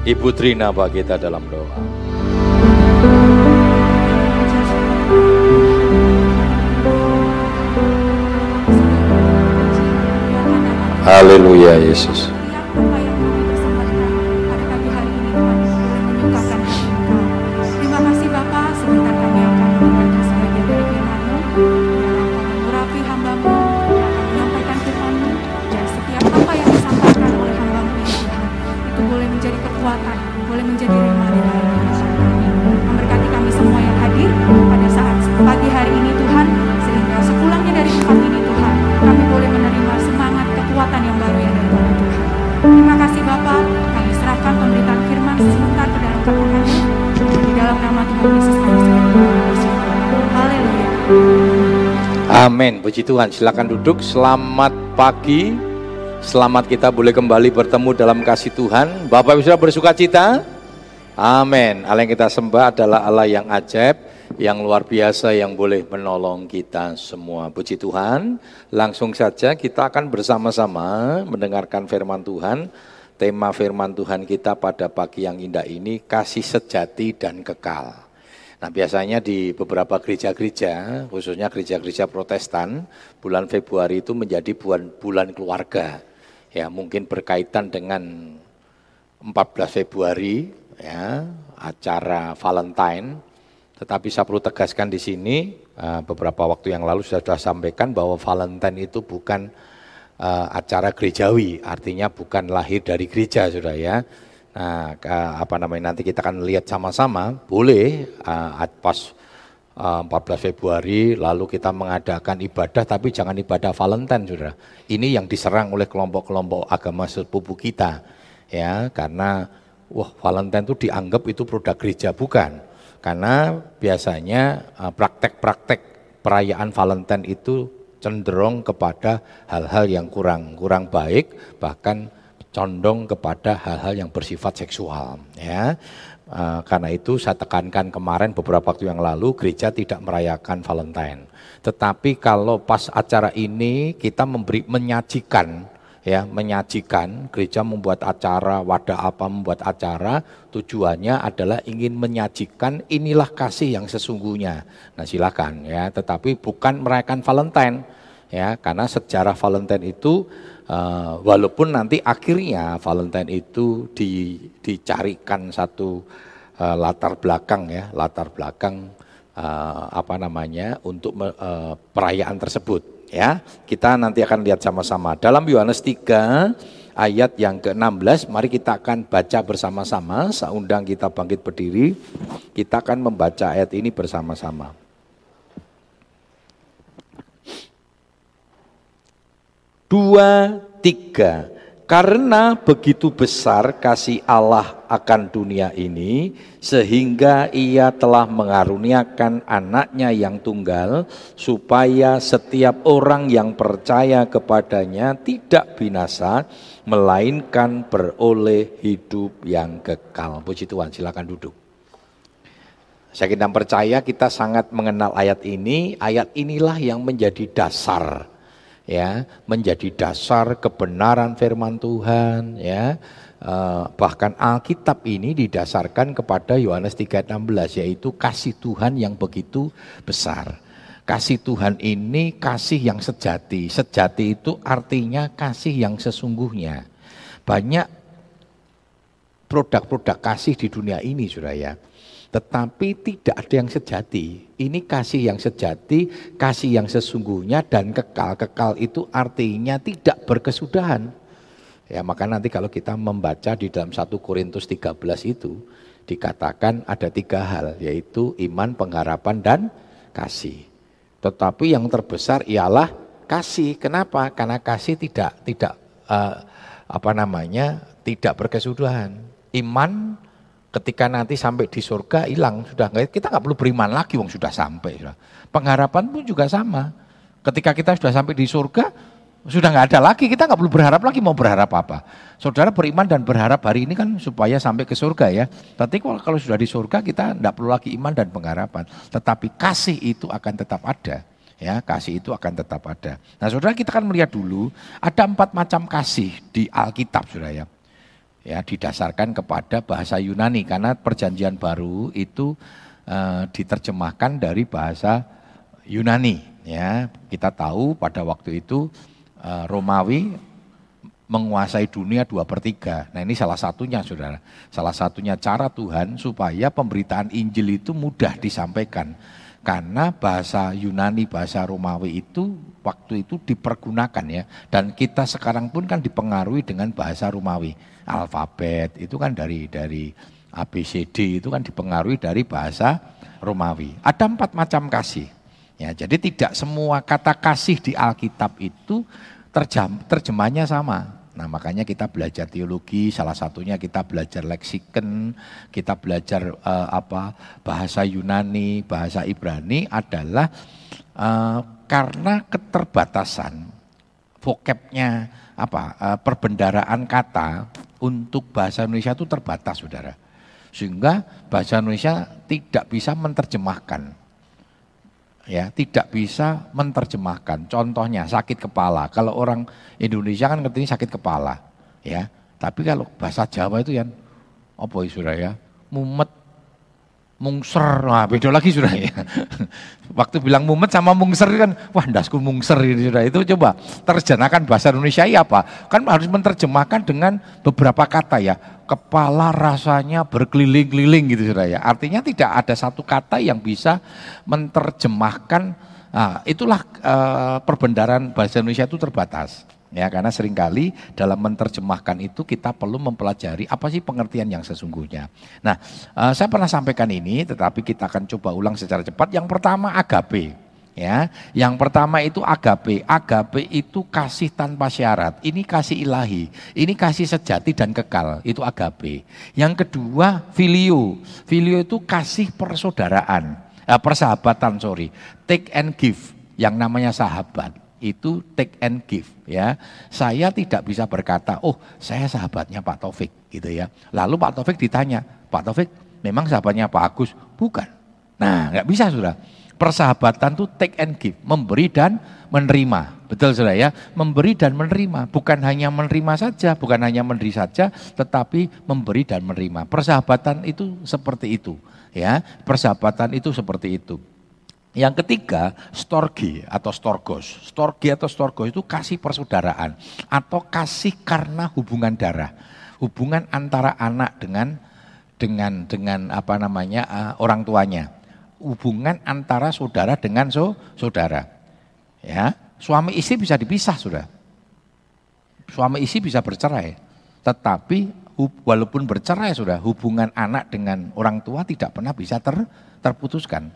Ibu Trina bagi kita dalam doa. Haleluya Yesus. Amin. Puji Tuhan. Silakan duduk. Selamat pagi. Selamat kita boleh kembali bertemu dalam kasih Tuhan. Bapak Ibu sudah bersuka cita? Amin. Allah yang kita sembah adalah Allah yang ajaib, yang luar biasa, yang boleh menolong kita semua. Puji Tuhan. Langsung saja kita akan bersama-sama mendengarkan firman Tuhan. Tema firman Tuhan kita pada pagi yang indah ini, kasih sejati dan kekal. Nah biasanya di beberapa gereja-gereja, khususnya gereja-gereja protestan, bulan Februari itu menjadi bulan, bulan keluarga. Ya mungkin berkaitan dengan 14 Februari, ya acara Valentine. Tetapi saya perlu tegaskan di sini, eh, beberapa waktu yang lalu sudah, sudah sampaikan bahwa Valentine itu bukan uh, acara gerejawi, artinya bukan lahir dari gereja, sudah ya Nah, apa namanya nanti kita akan lihat sama-sama, boleh uh, pas uh, 14 Februari lalu kita mengadakan ibadah tapi jangan ibadah Valentine Saudara. Ini yang diserang oleh kelompok-kelompok agama sepupu kita. Ya, karena wah Valentine itu dianggap itu produk gereja bukan. Karena biasanya praktek-praktek uh, perayaan Valentine itu cenderung kepada hal-hal yang kurang kurang baik bahkan condong kepada hal-hal yang bersifat seksual ya. Uh, karena itu saya tekankan kemarin beberapa waktu yang lalu gereja tidak merayakan Valentine. Tetapi kalau pas acara ini kita memberi menyajikan ya, menyajikan gereja membuat acara, wadah apa membuat acara, tujuannya adalah ingin menyajikan inilah kasih yang sesungguhnya. Nah, silakan ya, tetapi bukan merayakan Valentine ya, karena sejarah Valentine itu Uh, walaupun nanti akhirnya Valentine itu di, dicarikan satu uh, latar belakang ya, latar belakang uh, apa namanya untuk uh, perayaan tersebut ya. Kita nanti akan lihat sama-sama. Dalam Yohanes 3 ayat yang ke-16, mari kita akan baca bersama-sama. Saya undang kita bangkit berdiri. Kita akan membaca ayat ini bersama-sama. Dua, tiga. Karena begitu besar kasih Allah akan dunia ini, sehingga ia telah mengaruniakan anaknya yang tunggal, supaya setiap orang yang percaya kepadanya tidak binasa, melainkan beroleh hidup yang kekal. Puji Tuhan, silakan duduk. Saya kita percaya kita sangat mengenal ayat ini, ayat inilah yang menjadi dasar ya menjadi dasar kebenaran firman Tuhan ya. Uh, bahkan Alkitab ini didasarkan kepada Yohanes 3:16 yaitu kasih Tuhan yang begitu besar. Kasih Tuhan ini kasih yang sejati. Sejati itu artinya kasih yang sesungguhnya. Banyak produk-produk kasih di dunia ini sudah ya tetapi tidak ada yang sejati. Ini kasih yang sejati, kasih yang sesungguhnya dan kekal. Kekal itu artinya tidak berkesudahan. Ya, maka nanti kalau kita membaca di dalam 1 Korintus 13 itu dikatakan ada tiga hal, yaitu iman, pengharapan dan kasih. Tetapi yang terbesar ialah kasih. Kenapa? Karena kasih tidak tidak uh, apa namanya? tidak berkesudahan. Iman ketika nanti sampai di surga hilang sudah kita nggak perlu beriman lagi wong sudah sampai pengharapan pun juga sama. Ketika kita sudah sampai di surga sudah nggak ada lagi kita nggak perlu berharap lagi mau berharap apa. Saudara beriman dan berharap hari ini kan supaya sampai ke surga ya. Tapi kalau sudah di surga kita nggak perlu lagi iman dan pengharapan. Tetapi kasih itu akan tetap ada ya. Kasih itu akan tetap ada. Nah saudara kita kan melihat dulu ada empat macam kasih di Alkitab saudara ya ya didasarkan kepada bahasa Yunani karena perjanjian baru itu uh, diterjemahkan dari bahasa Yunani ya kita tahu pada waktu itu uh, Romawi menguasai dunia dua per tiga. Nah ini salah satunya saudara. Salah satunya cara Tuhan supaya pemberitaan Injil itu mudah disampaikan. Karena bahasa Yunani, bahasa Romawi itu waktu itu dipergunakan ya. Dan kita sekarang pun kan dipengaruhi dengan bahasa Romawi. Alfabet itu kan dari dari ABCD itu kan dipengaruhi dari bahasa Romawi. Ada empat macam kasih. Ya, jadi tidak semua kata kasih di Alkitab itu terjem, terjemahnya sama. Nah makanya kita belajar teologi, salah satunya kita belajar leksikon, kita belajar uh, apa bahasa Yunani, bahasa Ibrani adalah uh, karena keterbatasan vocabnya apa uh, perbendaraan kata untuk bahasa Indonesia itu terbatas, saudara. Sehingga bahasa Indonesia tidak bisa menerjemahkan ya tidak bisa menerjemahkan. Contohnya sakit kepala. Kalau orang Indonesia kan ngerti sakit kepala, ya. Tapi kalau bahasa Jawa itu yang apa ya ya? Mumet, mungser, nah beda lagi sudah ya. Waktu bilang mumet sama mungser kan, wah dasku mungser ini sudah itu coba terjemahkan bahasa Indonesia ya apa? Kan harus menerjemahkan dengan beberapa kata ya kepala rasanya berkeliling-keliling gitu saudara ya. Artinya tidak ada satu kata yang bisa menerjemahkan nah, itulah uh, perbendaran bahasa Indonesia itu terbatas. Ya, karena sering kali dalam menerjemahkan itu kita perlu mempelajari apa sih pengertian yang sesungguhnya. Nah, uh, saya pernah sampaikan ini, tetapi kita akan coba ulang secara cepat. Yang pertama agape. Ya, yang pertama itu agape. Agape itu kasih tanpa syarat. Ini kasih ilahi. Ini kasih sejati dan kekal. Itu agape. Yang kedua filio. Filio itu kasih persaudaraan, eh, persahabatan sorry. Take and give. Yang namanya sahabat itu take and give ya. Saya tidak bisa berkata, "Oh, saya sahabatnya Pak Taufik." gitu ya. Lalu Pak Taufik ditanya, "Pak Taufik, memang sahabatnya Pak Agus?" Bukan. Nah, nggak bisa sudah Persahabatan itu take and give, memberi dan menerima. Betul sudah ya, memberi dan menerima. Bukan hanya menerima saja, bukan hanya memberi saja, tetapi memberi dan menerima. Persahabatan itu seperti itu, ya. Persahabatan itu seperti itu. Yang ketiga, storgi atau storgos. Storgi atau storgos itu kasih persaudaraan atau kasih karena hubungan darah. Hubungan antara anak dengan dengan dengan apa namanya uh, orang tuanya hubungan antara saudara dengan so, saudara. Ya, suami istri bisa dipisah sudah. Suami istri bisa bercerai, tetapi walaupun bercerai sudah hubungan anak dengan orang tua tidak pernah bisa ter, terputuskan.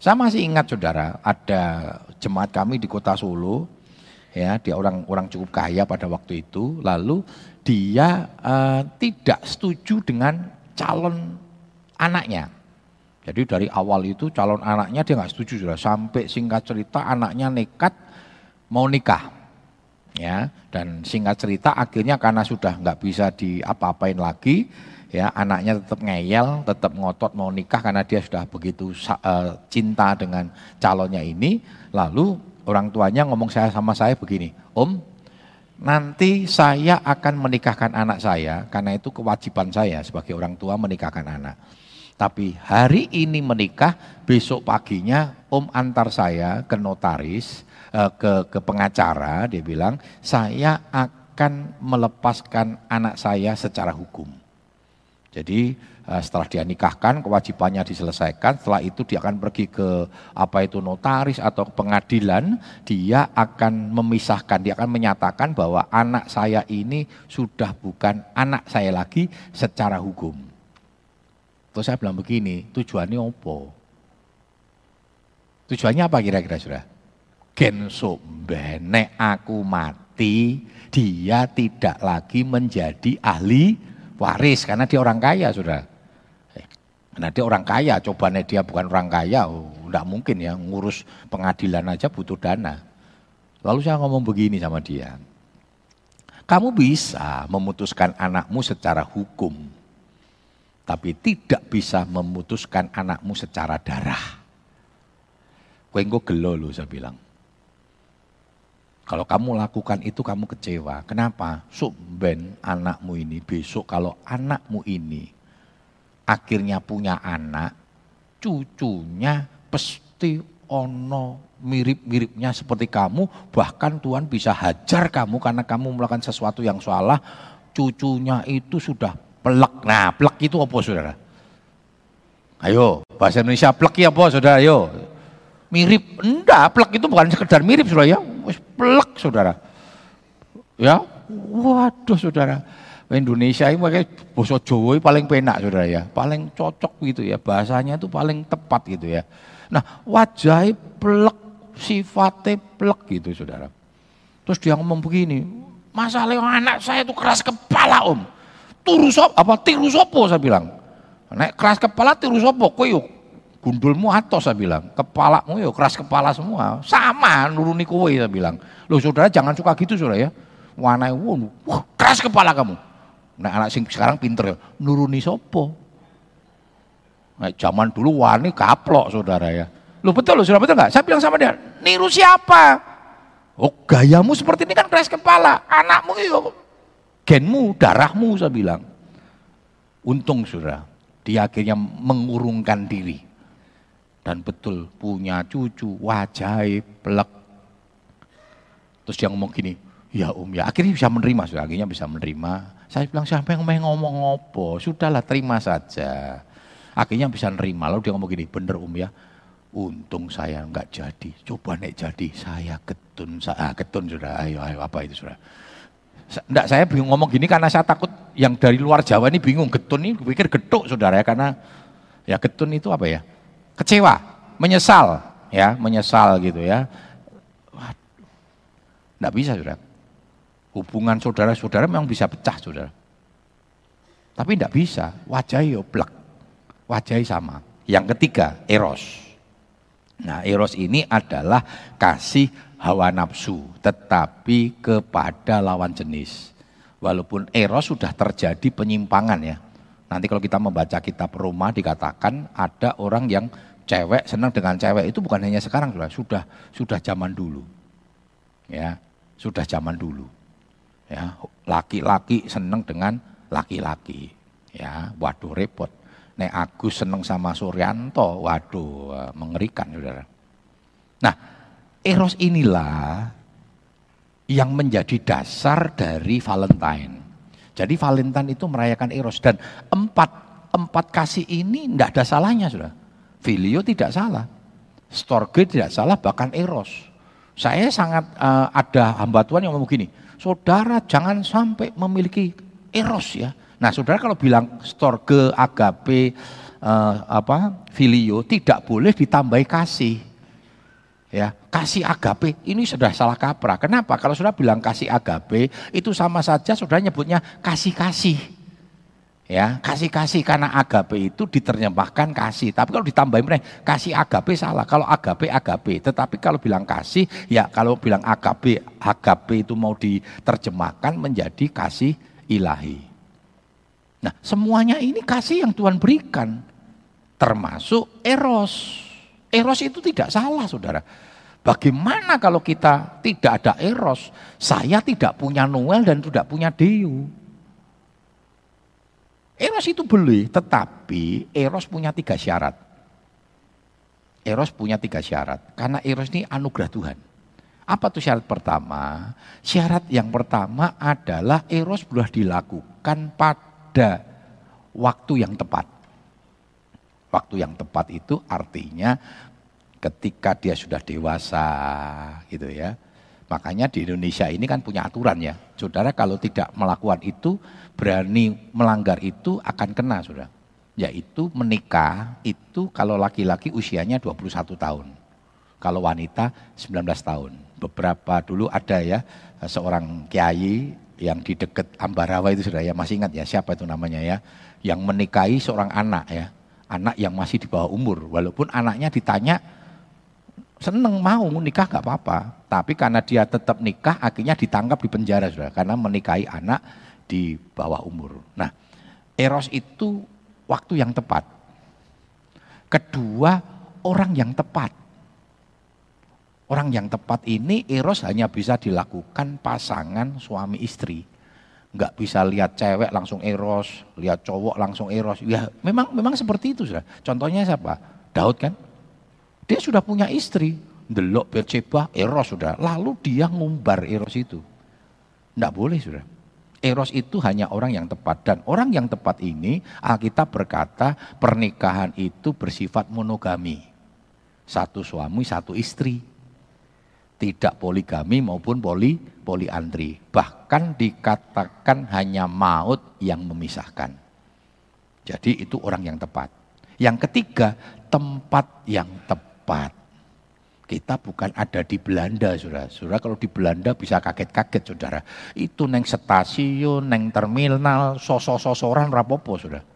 Saya masih ingat saudara, ada jemaat kami di kota Solo, ya dia orang orang cukup kaya pada waktu itu, lalu dia uh, tidak setuju dengan calon anaknya. Jadi dari awal itu calon anaknya dia nggak setuju sudah sampai singkat cerita anaknya nekat mau nikah. Ya, dan singkat cerita akhirnya karena sudah nggak bisa diapa-apain lagi, ya anaknya tetap ngeyel, tetap ngotot mau nikah karena dia sudah begitu uh, cinta dengan calonnya ini. Lalu orang tuanya ngomong saya sama saya begini, Om, nanti saya akan menikahkan anak saya karena itu kewajiban saya sebagai orang tua menikahkan anak. Tapi hari ini menikah, besok paginya om antar saya ke notaris, eh, ke, ke pengacara, dia bilang, saya akan melepaskan anak saya secara hukum. Jadi eh, setelah dia nikahkan, kewajibannya diselesaikan, setelah itu dia akan pergi ke apa itu notaris atau pengadilan, dia akan memisahkan, dia akan menyatakan bahwa anak saya ini sudah bukan anak saya lagi secara hukum. Terus saya bilang begini, tujuannya apa? Tujuannya apa kira-kira sudah? Genso bene aku mati, dia tidak lagi menjadi ahli waris karena dia orang kaya sudah. Karena dia orang kaya, cobanya dia bukan orang kaya, oh, enggak mungkin ya ngurus pengadilan aja butuh dana. Lalu saya ngomong begini sama dia, kamu bisa memutuskan anakmu secara hukum, tapi tidak bisa memutuskan anakmu secara darah. Kue gelo lu saya bilang. Kalau kamu lakukan itu kamu kecewa. Kenapa? Subben anakmu ini besok kalau anakmu ini akhirnya punya anak, cucunya pasti ono mirip-miripnya seperti kamu, bahkan Tuhan bisa hajar kamu karena kamu melakukan sesuatu yang salah, cucunya itu sudah plek. Nah, plek itu apa saudara? Ayo, bahasa Indonesia plek ya apa saudara? Ayo. Mirip, enggak, plek itu bukan sekedar mirip saudara ya, plek saudara. Ya, waduh saudara. Indonesia ini pakai bahasa Jawa paling penak saudara ya, paling cocok gitu ya, bahasanya itu paling tepat gitu ya. Nah wajah plek, sifatnya plek gitu saudara. Terus dia ngomong begini, masalah anak saya itu keras kepala om. Turu sop, apa tiru sopo saya bilang. Nek keras kepala tiru sopo, kok yuk gundulmu atau saya bilang, kepalamu yuk keras kepala semua, sama nuruni kowe saya bilang. Loh saudara jangan suka gitu saudara ya. Wanai, wah keras kepala kamu. Nah anak sing sekarang pinter ya, nuruni sopo. Nah, zaman dulu wani kaplok saudara ya. Lu betul lu sudah betul nggak? Saya bilang sama dia, niru siapa? Oh gayamu seperti ini kan keras kepala, anakmu itu genmu, darahmu saya bilang. Untung saudara, dia akhirnya mengurungkan diri. Dan betul punya cucu, wajah pelek. Terus dia ngomong gini, ya om ya, akhirnya bisa menerima, saudara. akhirnya bisa menerima. Saya bilang siapa yang main ngomong ngopo, sudahlah terima saja. Akhirnya bisa nerima, lalu dia ngomong gini, bener um ya, untung saya nggak jadi, coba nek jadi, saya ketun, saya ah, ketun sudah, ayo ayo apa itu sudah. Enggak, saya bingung ngomong gini karena saya takut yang dari luar Jawa ini bingung, getun ini pikir getuk saudara ya, karena ya getun itu apa ya, kecewa, menyesal, ya menyesal gitu ya. Enggak bisa saudara. Hubungan saudara-saudara memang bisa pecah saudara. Tapi tidak bisa, wajah yo blek. Wajah sama. Yang ketiga, eros. Nah, eros ini adalah kasih hawa nafsu, tetapi kepada lawan jenis. Walaupun eros sudah terjadi penyimpangan ya. Nanti kalau kita membaca kitab Roma dikatakan ada orang yang cewek senang dengan cewek itu bukan hanya sekarang sudah sudah zaman dulu. Ya, sudah zaman dulu. Ya, laki-laki seneng dengan laki-laki. Ya, waduh repot. Nek Agus seneng sama Suryanto, waduh mengerikan saudara. Nah, eros inilah yang menjadi dasar dari Valentine. Jadi Valentine itu merayakan eros dan empat empat kasih ini tidak ada salahnya sudah. Filio tidak salah, Storge tidak salah, bahkan eros. Saya sangat uh, ada hamba Tuhan yang ngomong gini, saudara jangan sampai memiliki eros ya. Nah, saudara kalau bilang storge, agape, uh, apa, filio tidak boleh ditambahi kasih. Ya, kasih agape ini sudah salah kaprah. Kenapa? Kalau sudah bilang kasih agape itu sama saja sudah nyebutnya kasih-kasih. Ya, kasih-kasih karena agape itu diterjemahkan kasih. Tapi kalau ditambahin kasih agape salah. Kalau agape agape, tetapi kalau bilang kasih ya kalau bilang agape agape itu mau diterjemahkan menjadi kasih ilahi. Nah, semuanya ini kasih yang Tuhan berikan. Termasuk eros. Eros itu tidak salah, Saudara. Bagaimana kalau kita tidak ada eros? Saya tidak punya Noel dan tidak punya Deu. Eros itu boleh, tetapi Eros punya tiga syarat. Eros punya tiga syarat, karena Eros ini anugerah Tuhan. Apa tuh syarat pertama? Syarat yang pertama adalah Eros boleh dilakukan pada waktu yang tepat. Waktu yang tepat itu artinya ketika dia sudah dewasa gitu ya. Makanya di Indonesia ini kan punya aturan ya. Saudara kalau tidak melakukan itu berani melanggar itu akan kena sudah. Yaitu menikah itu kalau laki-laki usianya 21 tahun. Kalau wanita 19 tahun. Beberapa dulu ada ya seorang kiai yang di dekat Ambarawa itu sudah ya masih ingat ya siapa itu namanya ya yang menikahi seorang anak ya anak yang masih di bawah umur walaupun anaknya ditanya seneng mau nikah nggak apa-apa tapi karena dia tetap nikah akhirnya ditangkap di penjara sudah karena menikahi anak di bawah umur. Nah, eros itu waktu yang tepat. Kedua, orang yang tepat. Orang yang tepat ini eros hanya bisa dilakukan pasangan suami istri. Enggak bisa lihat cewek langsung eros, lihat cowok langsung eros. Ya memang memang seperti itu sudah. Contohnya siapa? Daud kan? Dia sudah punya istri, delok Berceba, eros sudah. Lalu dia ngumbar eros itu. Enggak boleh sudah. Eros itu hanya orang yang tepat dan orang yang tepat ini Alkitab berkata pernikahan itu bersifat monogami. Satu suami, satu istri tidak poligami maupun poli poliandri. Bahkan dikatakan hanya maut yang memisahkan. Jadi itu orang yang tepat. Yang ketiga, tempat yang tepat. Kita bukan ada di Belanda, saudara. Saudara kalau di Belanda bisa kaget-kaget, saudara. Itu neng stasiun, neng terminal, sosok-sosoran rapopo, saudara.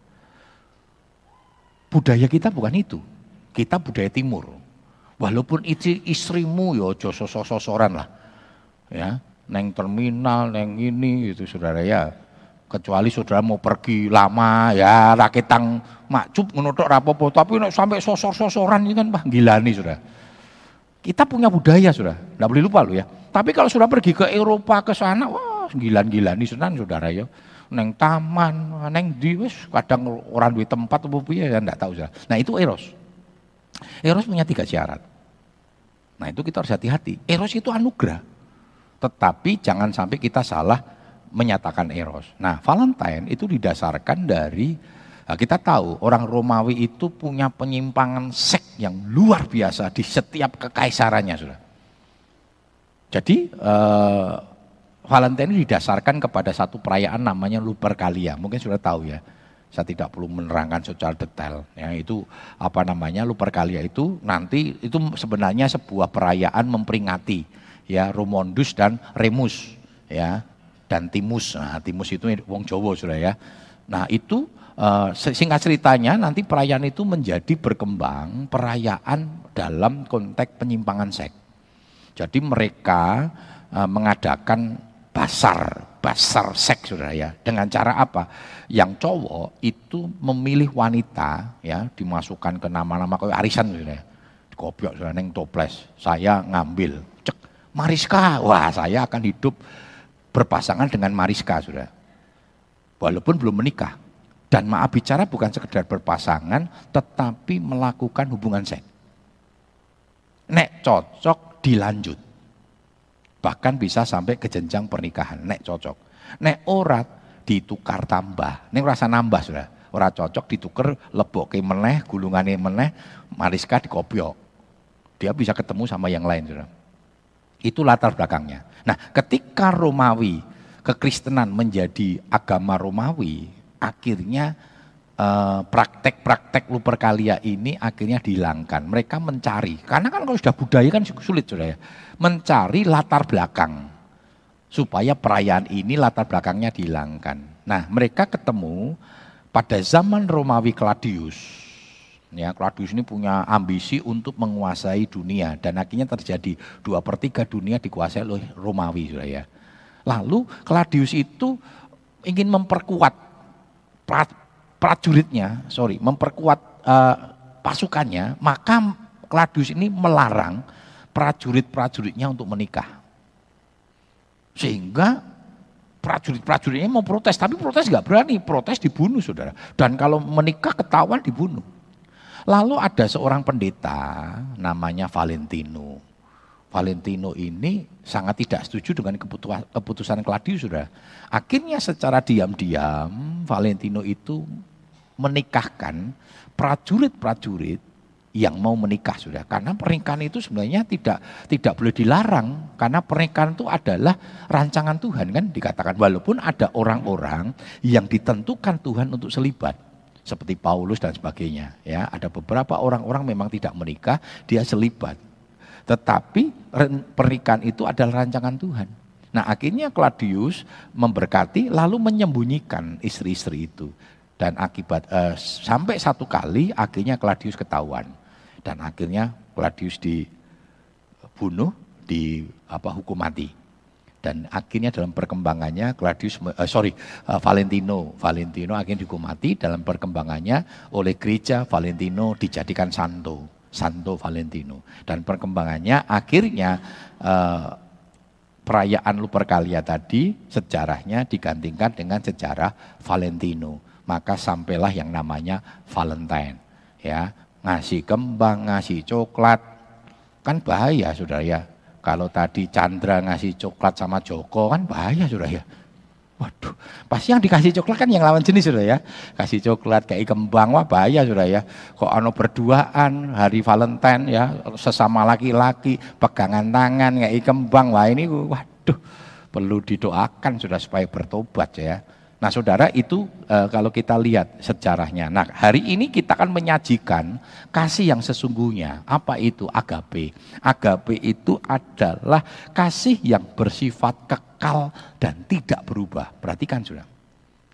Budaya kita bukan itu. Kita budaya timur. Walaupun itu istrimu ya ojo sosoran lah. Ya, neng terminal, neng ini itu saudara ya. Kecuali saudara mau pergi lama ya raketang makcup menutup rapopo tapi nek sampai sosor-sosoran ini kan bah gila nih saudara. Kita punya budaya sudah, tidak boleh lupa loh ya. Tapi kalau sudah pergi ke Eropa ke sana, wah gila-gila nih saudara ya. Neng taman, neng di wis kadang orang di tempat apa ya enggak tahu saudara. Nah itu eros. Eros punya tiga syarat. Nah itu kita harus hati-hati. Eros itu anugerah. Tetapi jangan sampai kita salah menyatakan eros. Nah Valentine itu didasarkan dari, nah kita tahu orang Romawi itu punya penyimpangan seks yang luar biasa di setiap kekaisarannya. Sudah. Jadi eh, Valentine didasarkan kepada satu perayaan namanya Lupercalia. Mungkin sudah tahu ya saya tidak perlu menerangkan secara detail. Ya, itu apa namanya Lupercalia itu nanti itu sebenarnya sebuah perayaan memperingati ya Romondus dan Remus ya dan Timus. Nah, Timus itu wong Jawa sudah ya. Nah, itu uh, singkat ceritanya nanti perayaan itu menjadi berkembang perayaan dalam konteks penyimpangan seks. Jadi mereka uh, mengadakan basar basar seks sudah ya. Dengan cara apa? Yang cowok itu memilih wanita ya dimasukkan ke nama-nama kayak arisan sudah ya. Kopiok sudah neng toples. Saya ngambil. Cek Mariska. Wah, saya akan hidup berpasangan dengan Mariska sudah. Walaupun belum menikah. Dan maaf bicara bukan sekedar berpasangan, tetapi melakukan hubungan seks. Nek cocok dilanjut. Bahkan bisa sampai ke jenjang pernikahan nek cocok. Nek ora ditukar tambah. Nek rasa nambah sudah ora cocok ditukar leboke meneh gulungane meneh mariska dikopiok dia bisa ketemu sama yang lain sudah itu latar belakangnya nah ketika Romawi kekristenan menjadi agama Romawi akhirnya eh, praktek-praktek luperkalia ini akhirnya dihilangkan. Mereka mencari, karena kan kalau sudah budaya kan sulit sudah ya. Mencari latar belakang supaya perayaan ini latar belakangnya dihilangkan. Nah, mereka ketemu pada zaman Romawi Claudius. Ya, Claudius ini punya ambisi untuk menguasai dunia dan akhirnya terjadi dua per tiga dunia dikuasai oleh Romawi sudah ya. Lalu Claudius itu ingin memperkuat prajuritnya, sorry, memperkuat uh, pasukannya, maka Claudius ini melarang prajurit-prajuritnya untuk menikah. Sehingga prajurit-prajuritnya mau protes, tapi protes nggak berani, protes dibunuh saudara. Dan kalau menikah ketahuan dibunuh. Lalu ada seorang pendeta namanya Valentino. Valentino ini sangat tidak setuju dengan keputusan Claudius saudara. Akhirnya secara diam-diam Valentino itu menikahkan prajurit-prajurit yang mau menikah sudah karena pernikahan itu sebenarnya tidak tidak boleh dilarang karena pernikahan itu adalah rancangan Tuhan kan dikatakan walaupun ada orang-orang yang ditentukan Tuhan untuk selibat seperti Paulus dan sebagainya ya. Ada beberapa orang-orang memang tidak menikah dia selibat. Tetapi pernikahan itu adalah rancangan Tuhan. Nah akhirnya Claudius memberkati lalu menyembunyikan istri-istri itu. Dan akibat uh, sampai satu kali akhirnya Claudius ketahuan. Dan akhirnya Claudius dibunuh di apa hukum mati dan akhirnya dalam perkembangannya Claudius uh, sorry uh, Valentino Valentino akhirnya dihukum mati dalam perkembangannya oleh gereja Valentino dijadikan santo Santo Valentino. Dan perkembangannya akhirnya eh, perayaan Lupercalia tadi sejarahnya digantikan dengan sejarah Valentino. Maka sampailah yang namanya Valentine. Ya, ngasih kembang, ngasih coklat. Kan bahaya Saudara ya. Kalau tadi Chandra ngasih coklat sama Joko kan bahaya Saudara ya. Waduh, pasti yang dikasih coklat kan yang lawan jenis sudah ya. Kasih coklat kayak kembang, wah bahaya sudah ya. Kok ano berduaan hari Valentine ya, sesama laki-laki, pegangan tangan kayak kembang, wah ini waduh perlu didoakan sudah supaya bertobat ya. Nah saudara itu e, kalau kita lihat sejarahnya. Nah hari ini kita akan menyajikan kasih yang sesungguhnya. Apa itu agape? Agape itu adalah kasih yang bersifat kekal dan tidak berubah. Perhatikan sudah.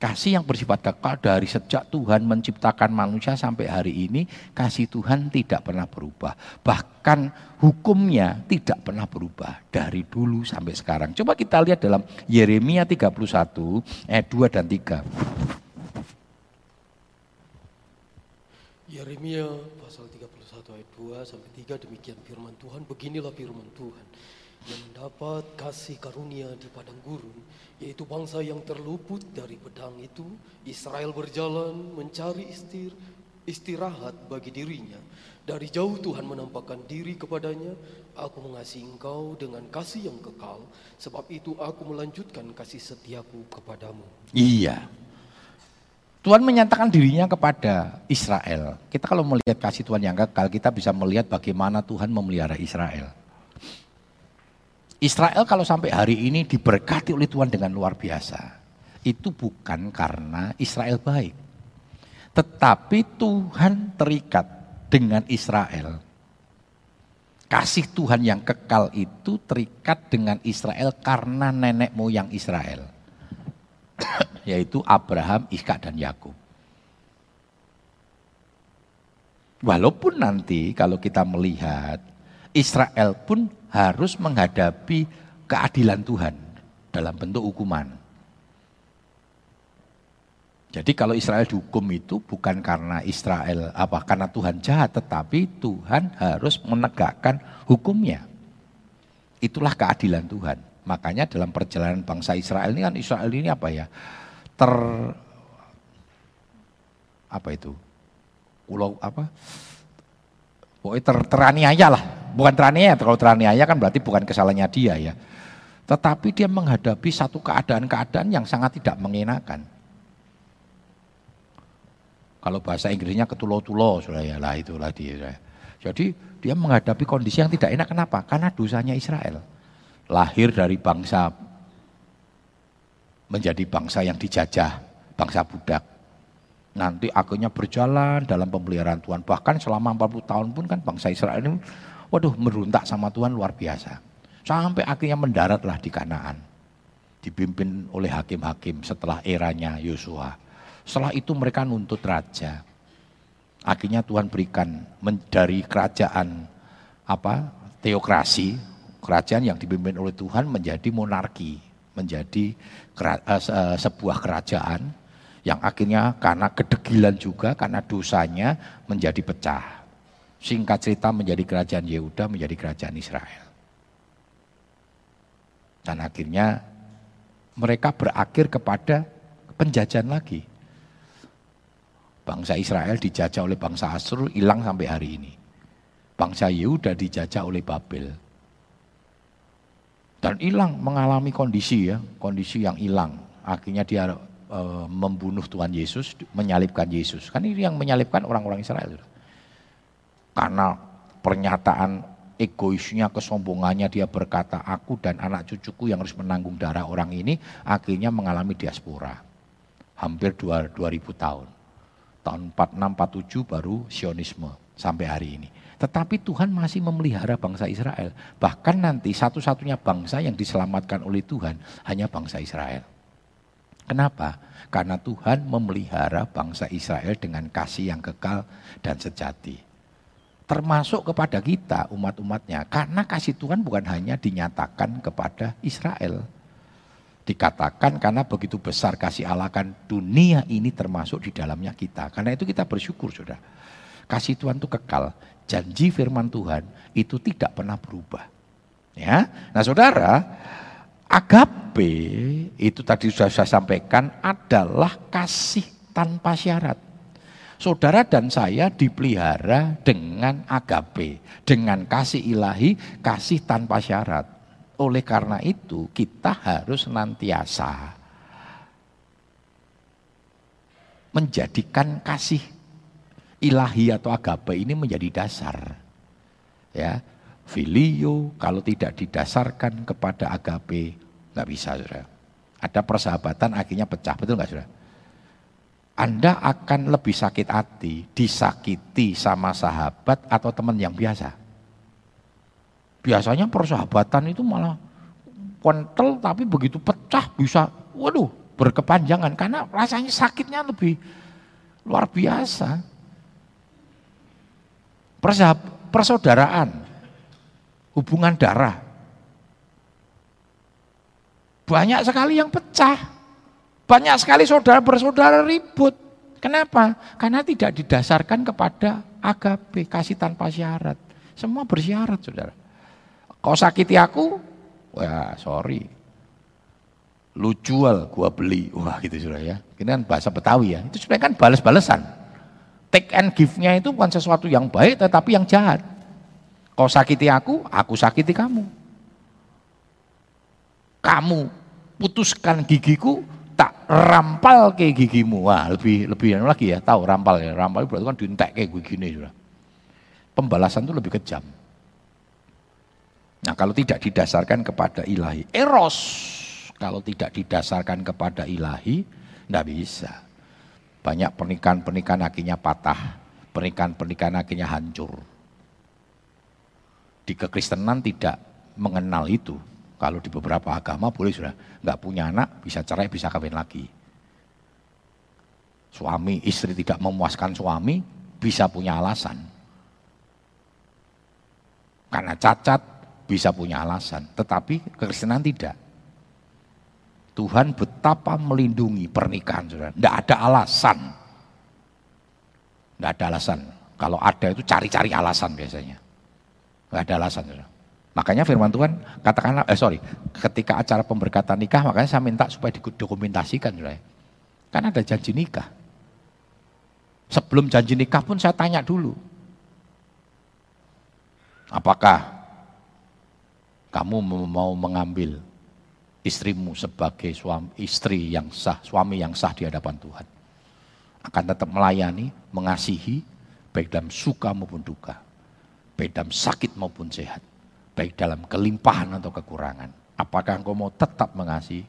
Kasih yang bersifat kekal dari sejak Tuhan menciptakan manusia sampai hari ini, kasih Tuhan tidak pernah berubah. Bahkan hukumnya tidak pernah berubah dari dulu sampai sekarang. Coba kita lihat dalam Yeremia 31 ayat 2 dan 3. Yeremia pasal 31 ayat 2 sampai 3 demikian firman Tuhan, beginilah firman Tuhan yang mendapat kasih karunia di padang gurun, yaitu bangsa yang terluput dari pedang itu, Israel berjalan mencari istir, istirahat bagi dirinya. Dari jauh Tuhan menampakkan diri kepadanya, aku mengasihi engkau dengan kasih yang kekal, sebab itu aku melanjutkan kasih setiaku kepadamu. Iya. Tuhan menyatakan dirinya kepada Israel. Kita kalau melihat kasih Tuhan yang kekal, kita bisa melihat bagaimana Tuhan memelihara Israel. Israel kalau sampai hari ini diberkati oleh Tuhan dengan luar biasa. Itu bukan karena Israel baik. Tetapi Tuhan terikat dengan Israel. Kasih Tuhan yang kekal itu terikat dengan Israel karena nenek moyang Israel. Yaitu Abraham, Ishak dan Yakub. Walaupun nanti kalau kita melihat Israel pun harus menghadapi keadilan Tuhan dalam bentuk hukuman. Jadi kalau Israel dihukum itu bukan karena Israel apa karena Tuhan jahat, tetapi Tuhan harus menegakkan hukumnya. Itulah keadilan Tuhan. Makanya dalam perjalanan bangsa Israel ini kan Israel ini apa ya? Ter apa itu? Pulau apa? Pokoknya ter, teraniaya lah bukan teraniaya, kalau teraniaya kan berarti bukan kesalahannya dia ya. Tetapi dia menghadapi satu keadaan-keadaan yang sangat tidak mengenakan. Kalau bahasa Inggrisnya ketulo-tulo, ya lah itulah dia. Jadi dia menghadapi kondisi yang tidak enak. Kenapa? Karena dosanya Israel. Lahir dari bangsa menjadi bangsa yang dijajah, bangsa budak. Nanti akhirnya berjalan dalam pemeliharaan Tuhan. Bahkan selama 40 tahun pun kan bangsa Israel ini Waduh meruntak sama Tuhan luar biasa. Sampai akhirnya mendaratlah di Kanaan. Dipimpin oleh hakim-hakim setelah eranya Yosua. Setelah itu mereka nuntut raja. Akhirnya Tuhan berikan dari kerajaan apa teokrasi, kerajaan yang dipimpin oleh Tuhan menjadi monarki, menjadi uh, sebuah kerajaan yang akhirnya karena kedegilan juga, karena dosanya menjadi pecah. Singkat cerita menjadi kerajaan Yehuda, menjadi kerajaan Israel. Dan akhirnya mereka berakhir kepada penjajahan lagi. Bangsa Israel dijajah oleh bangsa Asur, hilang sampai hari ini. Bangsa Yehuda dijajah oleh Babel. Dan hilang mengalami kondisi ya, kondisi yang hilang. Akhirnya dia e, membunuh Tuhan Yesus, menyalibkan Yesus. Kan ini yang menyalibkan orang-orang Israel karena pernyataan egoisnya, kesombongannya dia berkata, aku dan anak cucuku yang harus menanggung darah orang ini akhirnya mengalami diaspora. Hampir 2000 tahun. Tahun 46, 47 baru sionisme sampai hari ini. Tetapi Tuhan masih memelihara bangsa Israel. Bahkan nanti satu-satunya bangsa yang diselamatkan oleh Tuhan hanya bangsa Israel. Kenapa? Karena Tuhan memelihara bangsa Israel dengan kasih yang kekal dan sejati termasuk kepada kita umat-umatnya. Karena kasih Tuhan bukan hanya dinyatakan kepada Israel. Dikatakan karena begitu besar kasih Allah kan dunia ini termasuk di dalamnya kita. Karena itu kita bersyukur sudah. Kasih Tuhan itu kekal. Janji firman Tuhan itu tidak pernah berubah. Ya. Nah, Saudara, agape itu tadi sudah saya sampaikan adalah kasih tanpa syarat. Saudara dan saya dipelihara dengan agape, dengan kasih ilahi, kasih tanpa syarat. Oleh karena itu, kita harus senantiasa menjadikan kasih ilahi atau agape ini menjadi dasar. Ya, filio kalau tidak didasarkan kepada agape nggak bisa, saudara. Ada persahabatan akhirnya pecah, betul nggak, saudara? Anda akan lebih sakit hati disakiti sama sahabat atau teman yang biasa. Biasanya persahabatan itu malah kental tapi begitu pecah bisa, waduh, berkepanjangan karena rasanya sakitnya lebih luar biasa. Persaudaraan, hubungan darah. Banyak sekali yang pecah. Banyak sekali saudara bersaudara ribut. Kenapa? Karena tidak didasarkan kepada agape, kasih tanpa syarat. Semua bersyarat, saudara. Kau sakiti aku, wah sorry, lu jual, gua beli. Wah gitu sudah ya. Ini kan bahasa Betawi ya. Itu sebenarnya kan balas-balesan. Take and give-nya itu bukan sesuatu yang baik tetapi yang jahat. Kau sakiti aku, aku sakiti kamu. Kamu putuskan gigiku, tak rampal ke gigimu. Wah, lebih lebih lagi ya, tahu rampal ya. Rampal berarti kan diintek kayak begini sudah. Pembalasan itu lebih kejam. Nah, kalau tidak didasarkan kepada ilahi, eros kalau tidak didasarkan kepada ilahi, tidak bisa. Banyak pernikahan-pernikahan akhirnya patah, pernikahan-pernikahan akhirnya hancur. Di kekristenan tidak mengenal itu. Kalau di beberapa agama boleh sudah nggak punya anak bisa cerai bisa kawin lagi. Suami istri tidak memuaskan suami bisa punya alasan. Karena cacat bisa punya alasan, tetapi kekristenan tidak. Tuhan betapa melindungi pernikahan saudara. Tidak ada alasan. Tidak ada alasan. Kalau ada itu cari-cari alasan biasanya. Tidak ada alasan saudara. Makanya firman Tuhan katakanlah, eh sorry, ketika acara pemberkatan nikah makanya saya minta supaya didokumentasikan saudara. Kan ada janji nikah. Sebelum janji nikah pun saya tanya dulu. Apakah kamu mau mengambil istrimu sebagai suami, istri yang sah, suami yang sah di hadapan Tuhan. Akan tetap melayani, mengasihi, baik dalam suka maupun duka, baik dalam sakit maupun sehat, baik dalam kelimpahan atau kekurangan. Apakah engkau mau tetap mengasihi?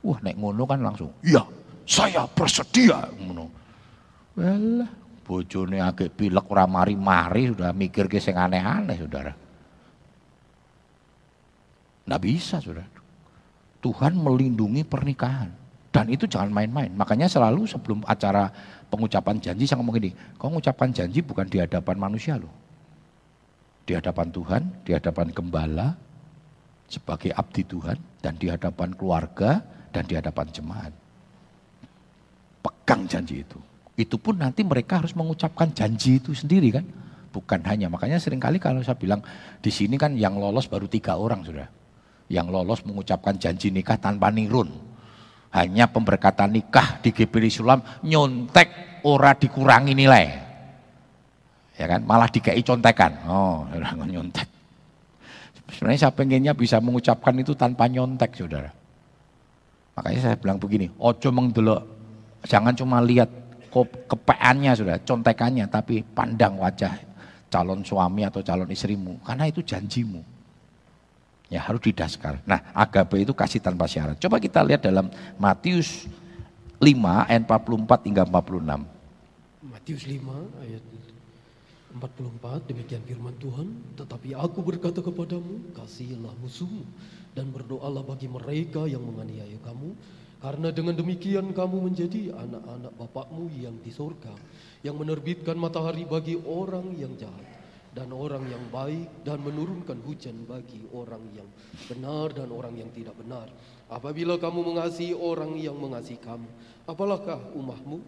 Wah, naik ngono kan langsung, iya, saya bersedia. Ngono. Well, bojone agak pilek ora mari-mari sudah mikir ke sing aneh-aneh, Saudara. Nggak bisa, Saudara. Tuhan melindungi pernikahan. Dan itu jangan main-main. Makanya selalu sebelum acara pengucapan janji saya ngomong ini, kau mengucapkan janji bukan di hadapan manusia loh. Di hadapan Tuhan, di hadapan gembala, sebagai abdi Tuhan, dan di hadapan keluarga, dan di hadapan jemaat. Pegang janji itu. Itu pun nanti mereka harus mengucapkan janji itu sendiri kan. Bukan hanya, makanya sering kali kalau saya bilang, di sini kan yang lolos baru tiga orang sudah yang lolos mengucapkan janji nikah tanpa nirun. Hanya pemberkatan nikah di GPD Sulam nyontek ora dikurangi nilai. Ya kan, malah dikei contekan. Oh, orang nyontek. Sebenarnya saya pengennya bisa mengucapkan itu tanpa nyontek, saudara. Makanya saya bilang begini, ojo mengdelok, jangan cuma lihat kepeannya sudah, contekannya, tapi pandang wajah calon suami atau calon istrimu, karena itu janjimu. Ya harus didasar. Nah agape itu kasih tanpa syarat. Coba kita lihat dalam Matius 5 ayat 44 hingga 46. Matius 5 ayat 44 demikian firman Tuhan. Tetapi aku berkata kepadamu kasihilah musuhmu dan berdoalah bagi mereka yang menganiaya kamu. Karena dengan demikian kamu menjadi anak-anak Bapakmu yang di sorga. Yang menerbitkan matahari bagi orang yang jahat dan orang yang baik dan menurunkan hujan bagi orang yang benar dan orang yang tidak benar. Apabila kamu mengasihi orang yang mengasihi kamu, apalahkah umahmu?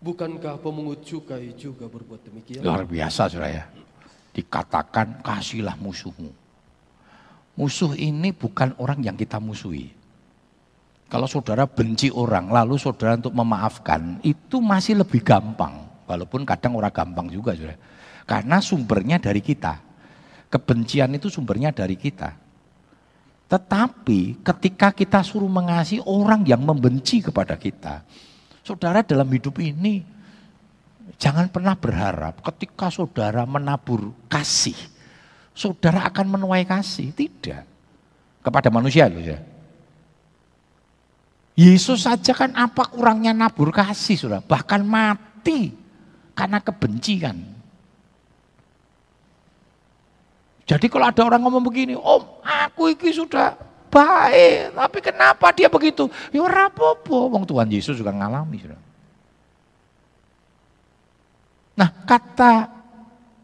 Bukankah pemungut cukai juga berbuat demikian? Luar biasa saudara ya. Dikatakan kasihlah musuhmu. Musuh ini bukan orang yang kita musuhi. Kalau saudara benci orang, lalu saudara untuk memaafkan, itu masih lebih gampang. Walaupun kadang orang gampang juga saudara. Karena sumbernya dari kita. Kebencian itu sumbernya dari kita. Tetapi ketika kita suruh mengasihi orang yang membenci kepada kita, Saudara dalam hidup ini jangan pernah berharap ketika saudara menabur kasih, saudara akan menuai kasih. Tidak. Kepada manusia loh ya. Yesus saja kan apa kurangnya nabur kasih saudara. Bahkan mati karena kebencian. Jadi kalau ada orang ngomong begini, om aku ini sudah baik, tapi kenapa dia begitu? Ya rapopo, wong Tuhan Yesus juga ngalami. Nah kata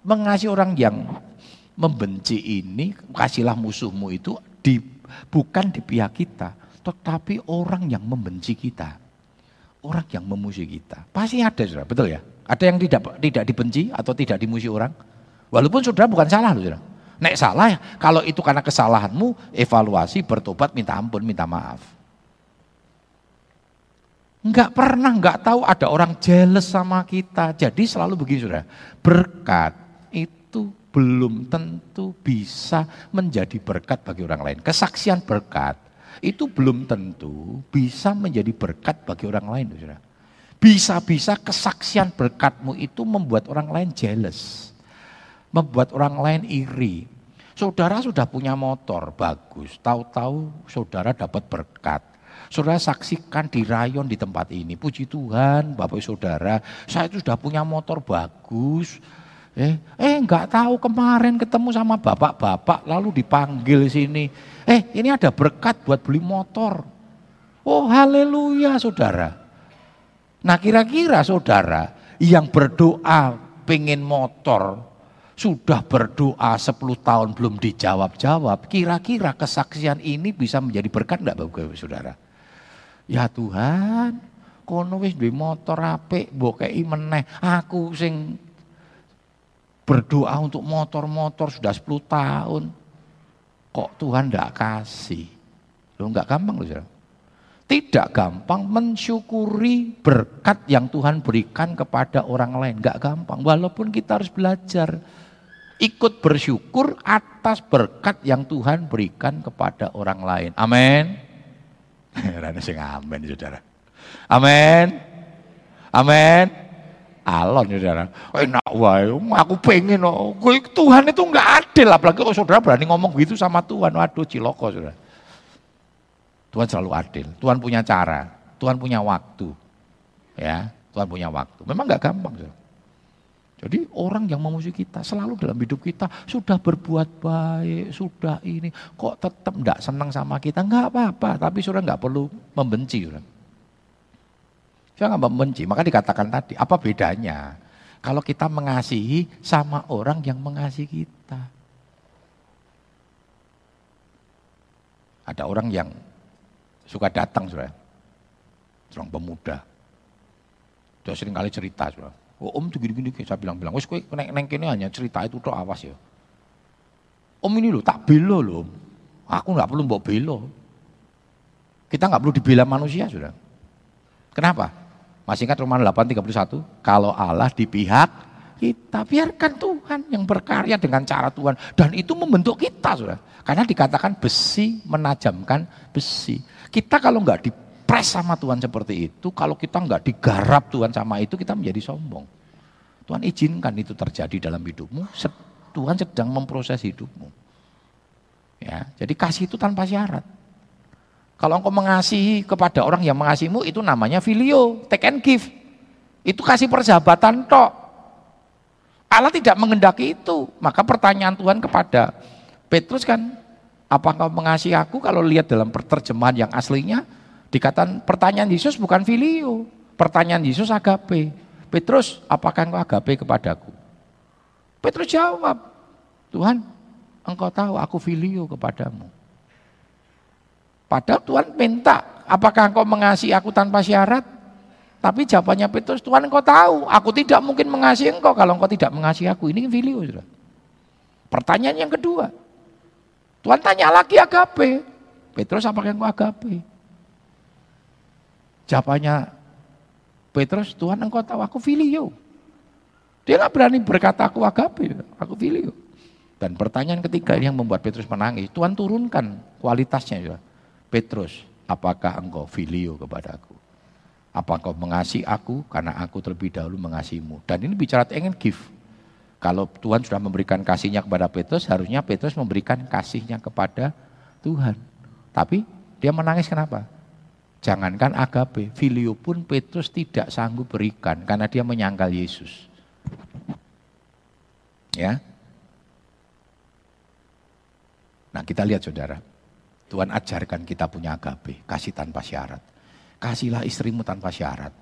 mengasihi orang yang membenci ini, kasihlah musuhmu itu di, bukan di pihak kita, tetapi orang yang membenci kita. Orang yang memusuhi kita. Pasti ada, saudara. betul ya? Ada yang tidak tidak dibenci atau tidak dimusuhi orang? Walaupun saudara bukan salah saudara. Nek salah kalau itu karena kesalahanmu, evaluasi, bertobat, minta ampun, minta maaf. Enggak pernah, enggak tahu ada orang jealous sama kita. Jadi selalu begini sudah, berkat itu belum tentu bisa menjadi berkat bagi orang lain. Kesaksian berkat itu belum tentu bisa menjadi berkat bagi orang lain. Bisa-bisa kesaksian berkatmu itu membuat orang lain jealous membuat orang lain iri. Saudara sudah punya motor bagus, tahu-tahu saudara dapat berkat. Saudara saksikan di rayon di tempat ini. Puji Tuhan, Bapak Saudara, saya itu sudah punya motor bagus. Eh, eh nggak tahu kemarin ketemu sama bapak-bapak lalu dipanggil sini. Eh, ini ada berkat buat beli motor. Oh, haleluya, Saudara. Nah, kira-kira Saudara yang berdoa pengen motor, sudah berdoa 10 tahun belum dijawab-jawab, kira-kira kesaksian ini bisa menjadi berkat enggak Bapak Saudara? Ya Tuhan, kono wis duwe motor apik, mbok meneh. Aku sing berdoa untuk motor-motor sudah 10 tahun. Kok Tuhan enggak kasih? Lo enggak gampang loh, Saudara. Tidak gampang mensyukuri berkat yang Tuhan berikan kepada orang lain. Enggak gampang, walaupun kita harus belajar ikut bersyukur atas berkat yang Tuhan berikan kepada orang lain. Amin. Rana sing amin saudara. Amin. Amin. Alon saudara. Enak wae. Aku pengen oh. Tuhan itu enggak adil apalagi kalau saudara berani ngomong gitu sama Tuhan. Waduh ciloko saudara. Tuhan selalu adil. Tuhan punya cara. Tuhan punya waktu. Ya, Tuhan punya waktu. Memang enggak gampang saudara. Jadi orang yang memusuhi kita selalu dalam hidup kita sudah berbuat baik, sudah ini kok tetap tidak senang sama kita, nggak apa-apa. Tapi sudah nggak perlu membenci. Sudah nggak membenci, maka dikatakan tadi apa bedanya kalau kita mengasihi sama orang yang mengasihi kita. Ada orang yang suka datang, sudah, seorang pemuda. Dia sering kali cerita, sudah Oh, om tuh gini-gini, saya bilang-bilang, wes kowe neng, neng kene hanya cerita itu tuh awas ya. Om ini loh, tak belo loh. Aku nggak perlu bawa belo. Kita nggak perlu dibela manusia sudah. Kenapa? Masih ingat Roma 8:31? Kalau Allah di pihak kita, biarkan Tuhan yang berkarya dengan cara Tuhan. Dan itu membentuk kita sudah. Karena dikatakan besi menajamkan besi. Kita kalau nggak di dipres sama Tuhan seperti itu, kalau kita nggak digarap Tuhan sama itu, kita menjadi sombong. Tuhan izinkan itu terjadi dalam hidupmu, Tuhan sedang memproses hidupmu. Ya, jadi kasih itu tanpa syarat. Kalau engkau mengasihi kepada orang yang mengasihimu, itu namanya filio, take and give. Itu kasih persahabatan tok. Allah tidak mengendaki itu. Maka pertanyaan Tuhan kepada Petrus kan, apa engkau mengasihi aku? Kalau lihat dalam terjemahan yang aslinya, Dikatakan pertanyaan Yesus bukan filio, pertanyaan Yesus agape. Petrus, apakah engkau agape kepadaku? Petrus jawab, Tuhan, engkau tahu aku filio kepadamu. Padahal Tuhan minta, apakah engkau mengasihi aku tanpa syarat? Tapi jawabannya Petrus, Tuhan engkau tahu, aku tidak mungkin mengasihi engkau kalau engkau tidak mengasihi aku. Ini filio, sudah. Pertanyaan yang kedua. Tuhan tanya lagi agape. Petrus apakah engkau agape? Jawabannya Petrus, Tuhan engkau tahu aku filio. Dia nggak berani berkata aku agape, aku filio. Dan pertanyaan ketiga ini yang membuat Petrus menangis. Tuhan turunkan kualitasnya. Ya. Petrus, apakah engkau filio kepada aku? Apa engkau mengasihi aku karena aku terlebih dahulu mengasihimu. Dan ini bicara ingin give. Kalau Tuhan sudah memberikan kasihnya kepada Petrus, harusnya Petrus memberikan kasihnya kepada Tuhan. Tapi dia menangis kenapa? Jangankan agape, filio pun Petrus tidak sanggup berikan karena dia menyangkal Yesus. Ya. Nah kita lihat saudara, Tuhan ajarkan kita punya agape, kasih tanpa syarat. Kasihlah istrimu tanpa syarat.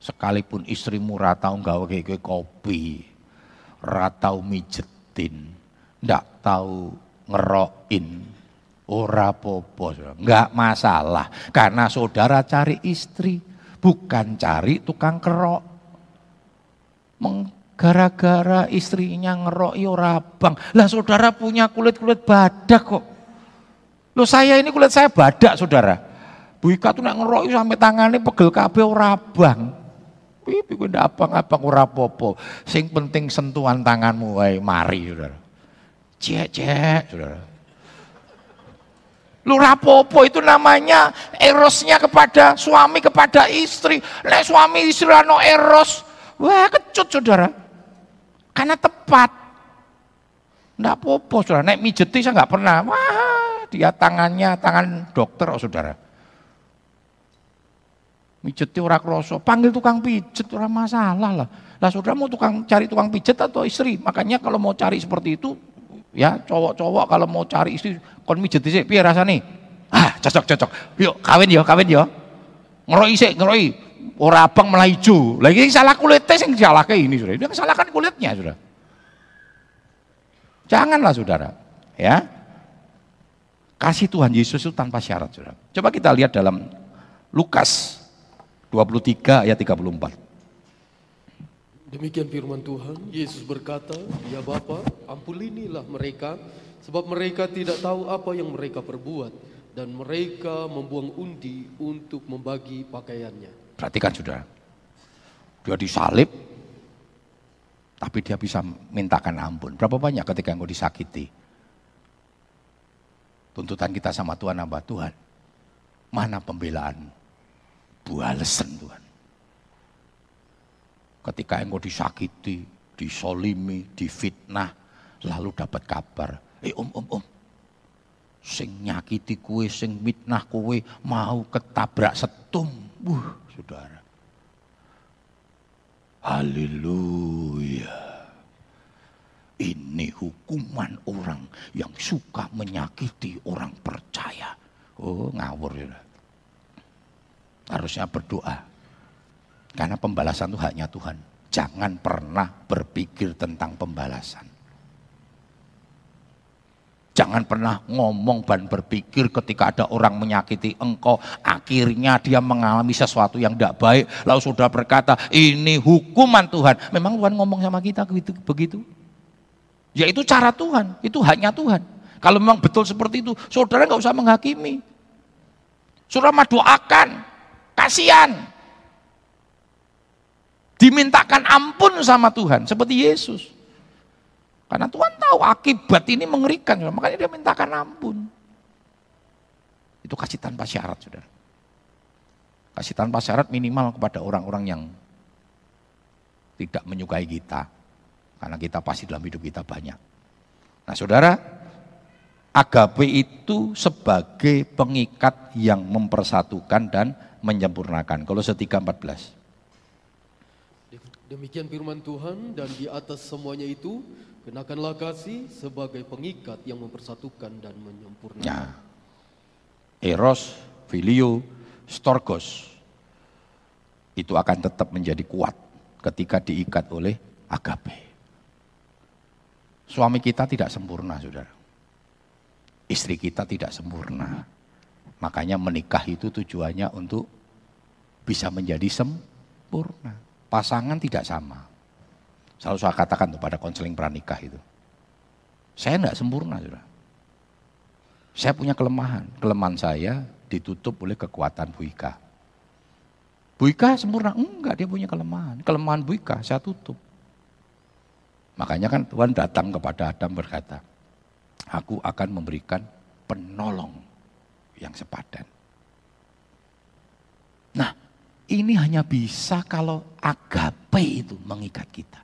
Sekalipun istrimu ratau gawe kayak kopi, ratau mijetin, ndak tahu ngerokin, ora popo, nggak masalah. Karena saudara cari istri, bukan cari tukang kerok. Gara-gara istrinya ngeroi ora bang. Lah saudara punya kulit-kulit badak kok. Loh saya ini kulit saya badak saudara. Bu Ika tuh nak ngeroi sampai tangannya pegel kabeh ora bang. Pipi ndak abang-abang ora apa Sing penting sentuhan tanganmu wae mari Saudara. Cek cek Saudara. Lu rapopo itu namanya erosnya kepada suami kepada istri. Lek suami istri ano eros, wah kecut saudara. Karena tepat. Nggak popo saudara, naik mijeti saya nggak pernah. Wah dia tangannya tangan dokter oh saudara. Mijeti orang kroso, panggil tukang pijet orang masalah lah. Lah saudara mau tukang cari tukang pijet atau istri? Makanya kalau mau cari seperti itu, ya cowok-cowok kalau mau cari istri, kon mijet sih, piye nih? Ah, cocok cocok. Yuk kawin ya, kawin ya. Ngeroi sih, ngeroi. Ora abang melaju. Lagi salah kulitnya sing salah kayak ini sudah. Dia salahkan kulitnya sudah. Janganlah saudara, ya. Kasih Tuhan Yesus itu tanpa syarat, saudara. Coba kita lihat dalam Lukas 23 ayat 34. Demikian firman Tuhan, Yesus berkata, Ya Bapa, ampunilah mereka, sebab mereka tidak tahu apa yang mereka perbuat, dan mereka membuang undi untuk membagi pakaiannya. Perhatikan saudara, dia disalib, tapi dia bisa mintakan ampun. Berapa banyak ketika engkau disakiti? Tuntutan kita sama Tuhan apa? Tuhan, mana pembelaan? balesan Tuhan. Ketika engkau disakiti, disolimi, difitnah, lalu dapat kabar, eh om om om, sing nyakiti kue, sing mitnah kue, mau ketabrak setum. Wuh, saudara. Haleluya. Ini hukuman orang yang suka menyakiti orang percaya. Oh, ngawur ya harusnya berdoa. Karena pembalasan itu haknya Tuhan. Jangan pernah berpikir tentang pembalasan. Jangan pernah ngomong dan berpikir ketika ada orang menyakiti engkau, akhirnya dia mengalami sesuatu yang tidak baik, lalu sudah berkata, ini hukuman Tuhan. Memang Tuhan ngomong sama kita begitu? begitu? Ya itu cara Tuhan, itu haknya Tuhan. Kalau memang betul seperti itu, saudara nggak usah menghakimi. Saudara doakan, Kasihan. Dimintakan ampun sama Tuhan seperti Yesus. Karena Tuhan tahu akibat ini mengerikan, makanya dia mintakan ampun. Itu kasih tanpa syarat, saudara. Kasih tanpa syarat minimal kepada orang-orang yang tidak menyukai kita. Karena kita pasti dalam hidup kita banyak. Nah saudara, agape itu sebagai pengikat yang mempersatukan dan menyempurnakan. Kalau setiga 14. Demikian firman Tuhan dan di atas semuanya itu kenakanlah kasih sebagai pengikat yang mempersatukan dan menyempurnakan. Ya. Eros, filio, storgos itu akan tetap menjadi kuat ketika diikat oleh agape. Suami kita tidak sempurna, saudara. Istri kita tidak sempurna. Makanya menikah itu tujuannya untuk bisa menjadi sempurna. Pasangan tidak sama. Selalu saya katakan tuh pada konseling pranikah itu. Saya tidak sempurna, sudah. Saya punya kelemahan. Kelemahan saya ditutup oleh kekuatan Bu Ika. Bu Ika sempurna? Enggak, dia punya kelemahan. Kelemahan Bu Ika saya tutup. Makanya kan Tuhan datang kepada Adam berkata, aku akan memberikan penolong yang sepadan. Nah, ini hanya bisa kalau agape itu mengikat kita.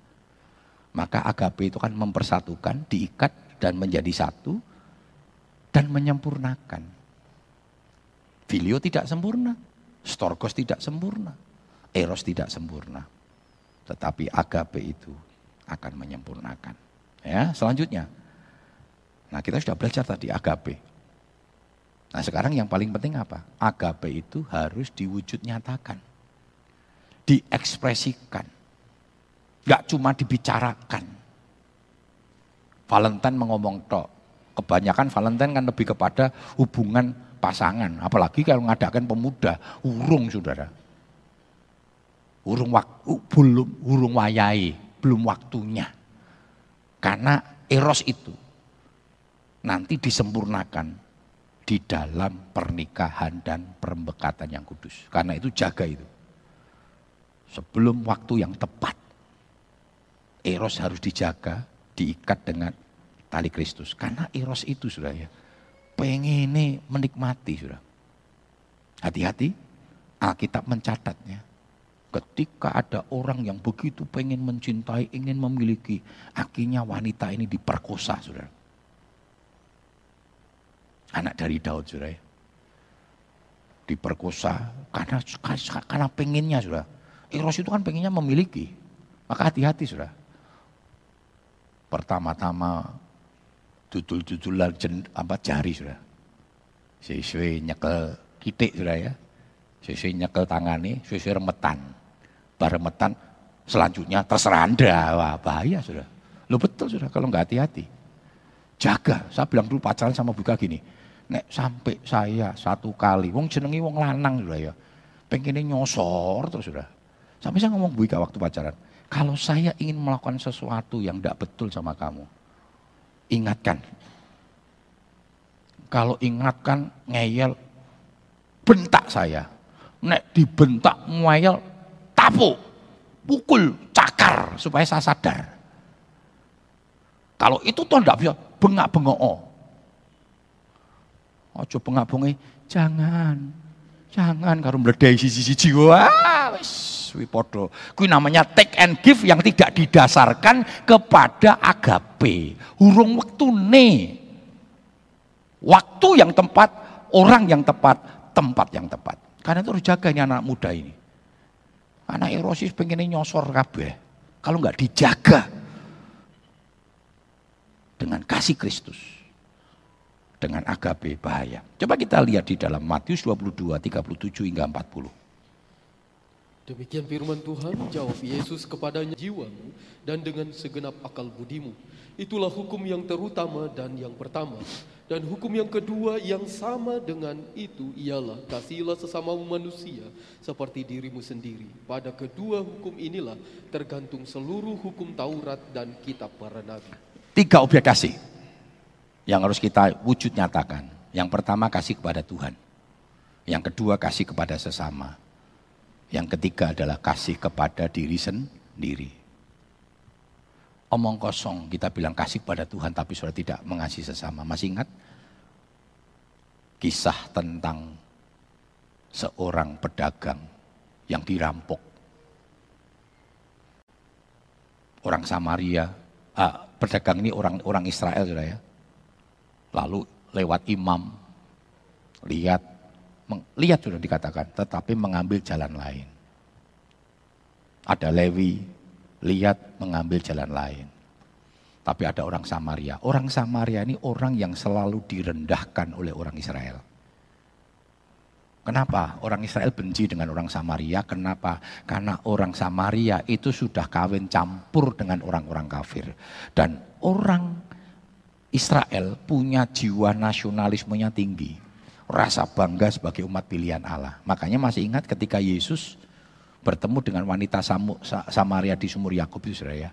Maka agape itu kan mempersatukan, diikat dan menjadi satu dan menyempurnakan. Filio tidak sempurna, storgos tidak sempurna, eros tidak sempurna. Tetapi agape itu akan menyempurnakan. Ya, selanjutnya. Nah, kita sudah belajar tadi agape. Nah, sekarang yang paling penting apa? Agape itu harus diwujud nyatakan. Diekspresikan. Gak cuma dibicarakan. Valentine mengomong tok. Kebanyakan Valentine kan lebih kepada hubungan pasangan. Apalagi kalau mengadakan pemuda, urung saudara. Urung waktu, belum urung wayai, belum waktunya. Karena eros itu nanti disempurnakan di dalam pernikahan dan perembekatan yang kudus. Karena itu jaga itu. Sebelum waktu yang tepat. Eros harus dijaga, diikat dengan tali Kristus. Karena eros itu sudah ya, pengen menikmati sudah. Hati-hati, Alkitab mencatatnya. Ketika ada orang yang begitu pengen mencintai, ingin memiliki, akhirnya wanita ini diperkosa, sudah. Anak dari Daud, sudah ya. Diperkosa karena karena pengennya, sudah. Eros itu kan pengennya memiliki. Maka hati-hati, sudah pertama-tama dudul-dudulan apa jari sudah. Sesuai nyekel kitik sudah ya. Sesuai nyekel tangani, sesuai remetan. Baremetan selanjutnya terserah anda, wah bahaya sudah. Lo betul sudah kalau nggak hati-hati. Jaga, saya bilang dulu pacaran sama buka gini. Nek sampai saya satu kali, wong jenengi wong lanang sudah ya. Pengennya nyosor terus sudah. Sampai saya ngomong buka waktu pacaran kalau saya ingin melakukan sesuatu yang tidak betul sama kamu, ingatkan. Kalau ingatkan ngeyel, bentak saya. Nek dibentak ngeyel, tapu, pukul, cakar supaya saya sadar. Kalau itu tuh tidak bisa bengak-bengok. Ojo bengak-bengi, jangan. Jangan karo mledai sisi-sisi. Wah, wis suwi podo. Kui namanya take and give yang tidak didasarkan kepada agape. Hurung waktu ne. Waktu yang tepat, orang yang tepat, tempat yang tepat. Karena itu harus jaga ini anak muda ini. Anak erosis pengen nyosor kabeh. Kalau nggak dijaga dengan kasih Kristus dengan agape bahaya. Coba kita lihat di dalam Matius 22, 37 hingga 40. Demikian firman Tuhan, jawab Yesus kepadanya jiwamu dan dengan segenap akal budimu. Itulah hukum yang terutama dan yang pertama. Dan hukum yang kedua yang sama dengan itu ialah kasihilah sesamamu manusia seperti dirimu sendiri. Pada kedua hukum inilah tergantung seluruh hukum Taurat dan kitab para nabi. Tiga objek kasih yang harus kita wujud nyatakan. Yang pertama kasih kepada Tuhan. Yang kedua kasih kepada sesama. Yang ketiga adalah kasih kepada diri sendiri. Omong kosong, kita bilang kasih kepada Tuhan tapi sudah tidak mengasihi sesama. Masih ingat? Kisah tentang seorang pedagang yang dirampok. Orang Samaria, ah, pedagang ini orang orang Israel sudah ya. Lalu lewat imam, lihat lihat sudah dikatakan, tetapi mengambil jalan lain. Ada Lewi, lihat mengambil jalan lain. Tapi ada orang Samaria. Orang Samaria ini orang yang selalu direndahkan oleh orang Israel. Kenapa orang Israel benci dengan orang Samaria? Kenapa? Karena orang Samaria itu sudah kawin campur dengan orang-orang kafir. Dan orang Israel punya jiwa nasionalismenya tinggi. rasa bangga sebagai umat pilihan Allah. Makanya masih ingat ketika Yesus bertemu dengan wanita Samaria di sumur Yakub itu ya.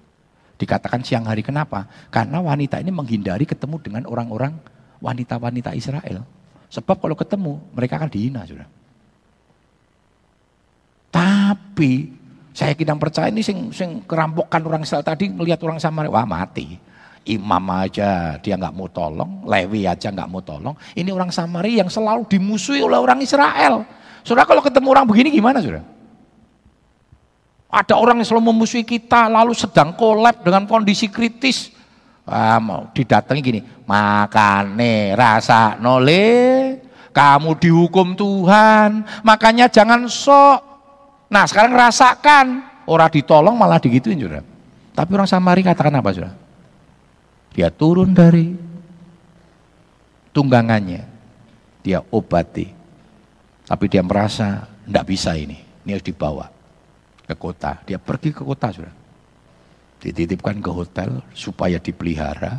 Dikatakan siang hari kenapa? Karena wanita ini menghindari ketemu dengan orang-orang wanita-wanita Israel. Sebab kalau ketemu mereka akan dihina sudah. Tapi saya kira percaya ini sing sing kerampokkan orang Israel tadi melihat orang Samaria, wah mati. Imam aja dia nggak mau tolong, Lewi aja nggak mau tolong. Ini orang Samaria yang selalu dimusuhi oleh orang Israel. Saudara kalau ketemu orang begini gimana saudara? Ada orang yang selalu memusuhi kita, lalu sedang kolab dengan kondisi kritis. Ah, mau didatangi gini, makane rasa nole, kamu dihukum Tuhan, makanya jangan sok Nah sekarang rasakan, orang ditolong malah digituin sudah. Tapi orang Samaria katakan apa sudah? Dia turun dari tunggangannya, dia obati. Tapi dia merasa tidak bisa ini, ini harus dibawa ke kota. Dia pergi ke kota sudah. Dititipkan ke hotel supaya dipelihara,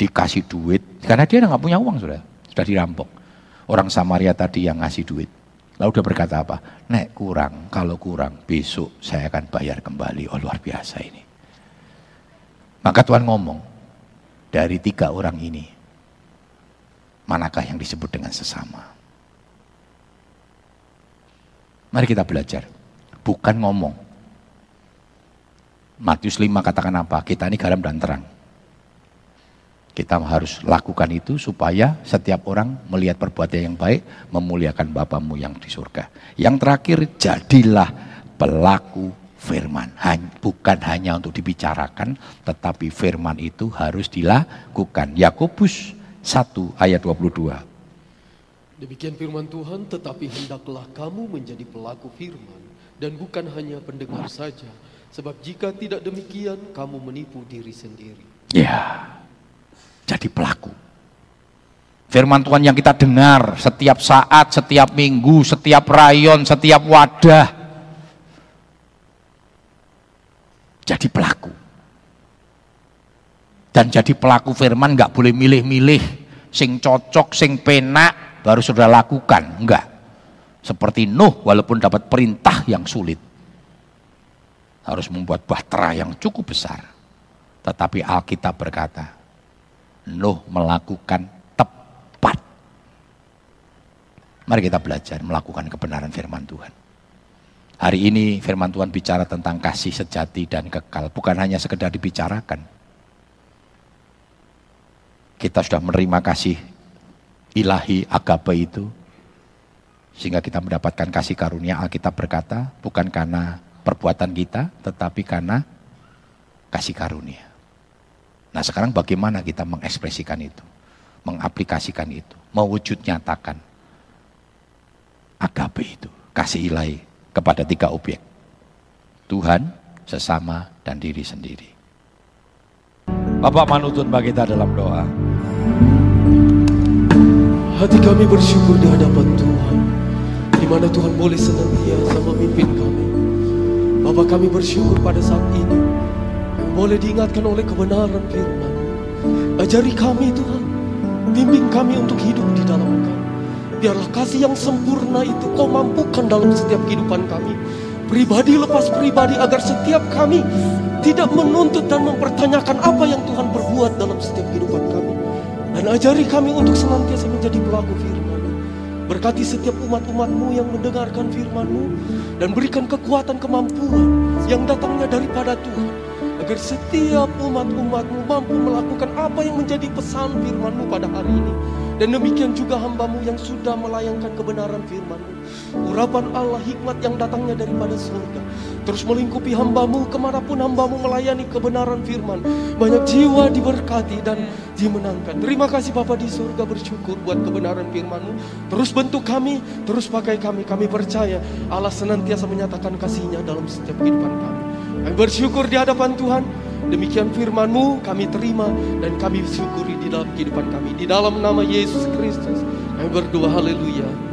dikasih duit. Karena dia nggak punya uang sudah, sudah dirampok. Orang Samaria tadi yang ngasih duit. Lalu dia berkata apa? Nek kurang, kalau kurang besok saya akan bayar kembali. Oh luar biasa ini. Maka Tuhan ngomong, dari tiga orang ini, manakah yang disebut dengan sesama? Mari kita belajar, bukan ngomong. Matius 5 katakan apa? Kita ini garam dan terang. Kita harus lakukan itu supaya setiap orang melihat perbuatan yang baik, memuliakan Bapamu yang di surga. Yang terakhir, jadilah pelaku firman. Bukan hanya untuk dibicarakan, tetapi firman itu harus dilakukan. Yakobus 1 ayat 22. Demikian firman Tuhan, tetapi hendaklah kamu menjadi pelaku firman dan bukan hanya pendengar saja. Sebab jika tidak demikian, kamu menipu diri sendiri. Ya, jadi pelaku. Firman Tuhan yang kita dengar setiap saat, setiap minggu, setiap rayon, setiap wadah. Jadi pelaku. Dan jadi pelaku firman nggak boleh milih-milih. Sing cocok, sing penak, baru sudah lakukan. Enggak. Seperti Nuh walaupun dapat perintah yang sulit. Harus membuat bahtera yang cukup besar. Tetapi Alkitab berkata, Nuh melakukan tepat. Mari kita belajar melakukan kebenaran firman Tuhan. Hari ini firman Tuhan bicara tentang kasih sejati dan kekal, bukan hanya sekedar dibicarakan. Kita sudah menerima kasih ilahi agape itu, sehingga kita mendapatkan kasih karunia Alkitab berkata, bukan karena perbuatan kita, tetapi karena kasih karunia. Nah sekarang bagaimana kita mengekspresikan itu, mengaplikasikan itu, mewujud nyatakan agape itu, kasih ilahi kepada tiga objek. Tuhan, sesama, dan diri sendiri. Bapak manutun bagi kita dalam doa. Hati kami bersyukur di hadapan Tuhan, di mana Tuhan boleh senantiasa memimpin kami. Bapak kami bersyukur pada saat ini, boleh diingatkan oleh kebenaran firman. Ajari kami Tuhan, bimbing kami untuk hidup di dalam Engkau. Biarlah kasih yang sempurna itu kau mampukan dalam setiap kehidupan kami. Pribadi lepas pribadi agar setiap kami tidak menuntut dan mempertanyakan apa yang Tuhan perbuat dalam setiap kehidupan kami. Dan ajari kami untuk senantiasa menjadi pelaku firman. Berkati setiap umat-umatmu yang mendengarkan firmanmu dan berikan kekuatan kemampuan yang datangnya daripada Tuhan agar setiap umat-umatmu mampu melakukan apa yang menjadi pesan firmanmu pada hari ini. Dan demikian juga hambamu yang sudah melayangkan kebenaran firmanmu. Urapan Allah hikmat yang datangnya daripada surga. Terus melingkupi hambamu ke mana pun hambamu melayani kebenaran firman. Banyak jiwa diberkati dan dimenangkan. Terima kasih Bapa di surga bersyukur buat kebenaran firmanmu. Terus bentuk kami, terus pakai kami. Kami percaya Allah senantiasa menyatakan kasihnya dalam setiap kehidupan kami. Kami bersyukur di hadapan Tuhan. Demikian firman-Mu kami terima dan kami syukuri di dalam kehidupan kami. Di dalam nama Yesus Kristus kami berdoa haleluya.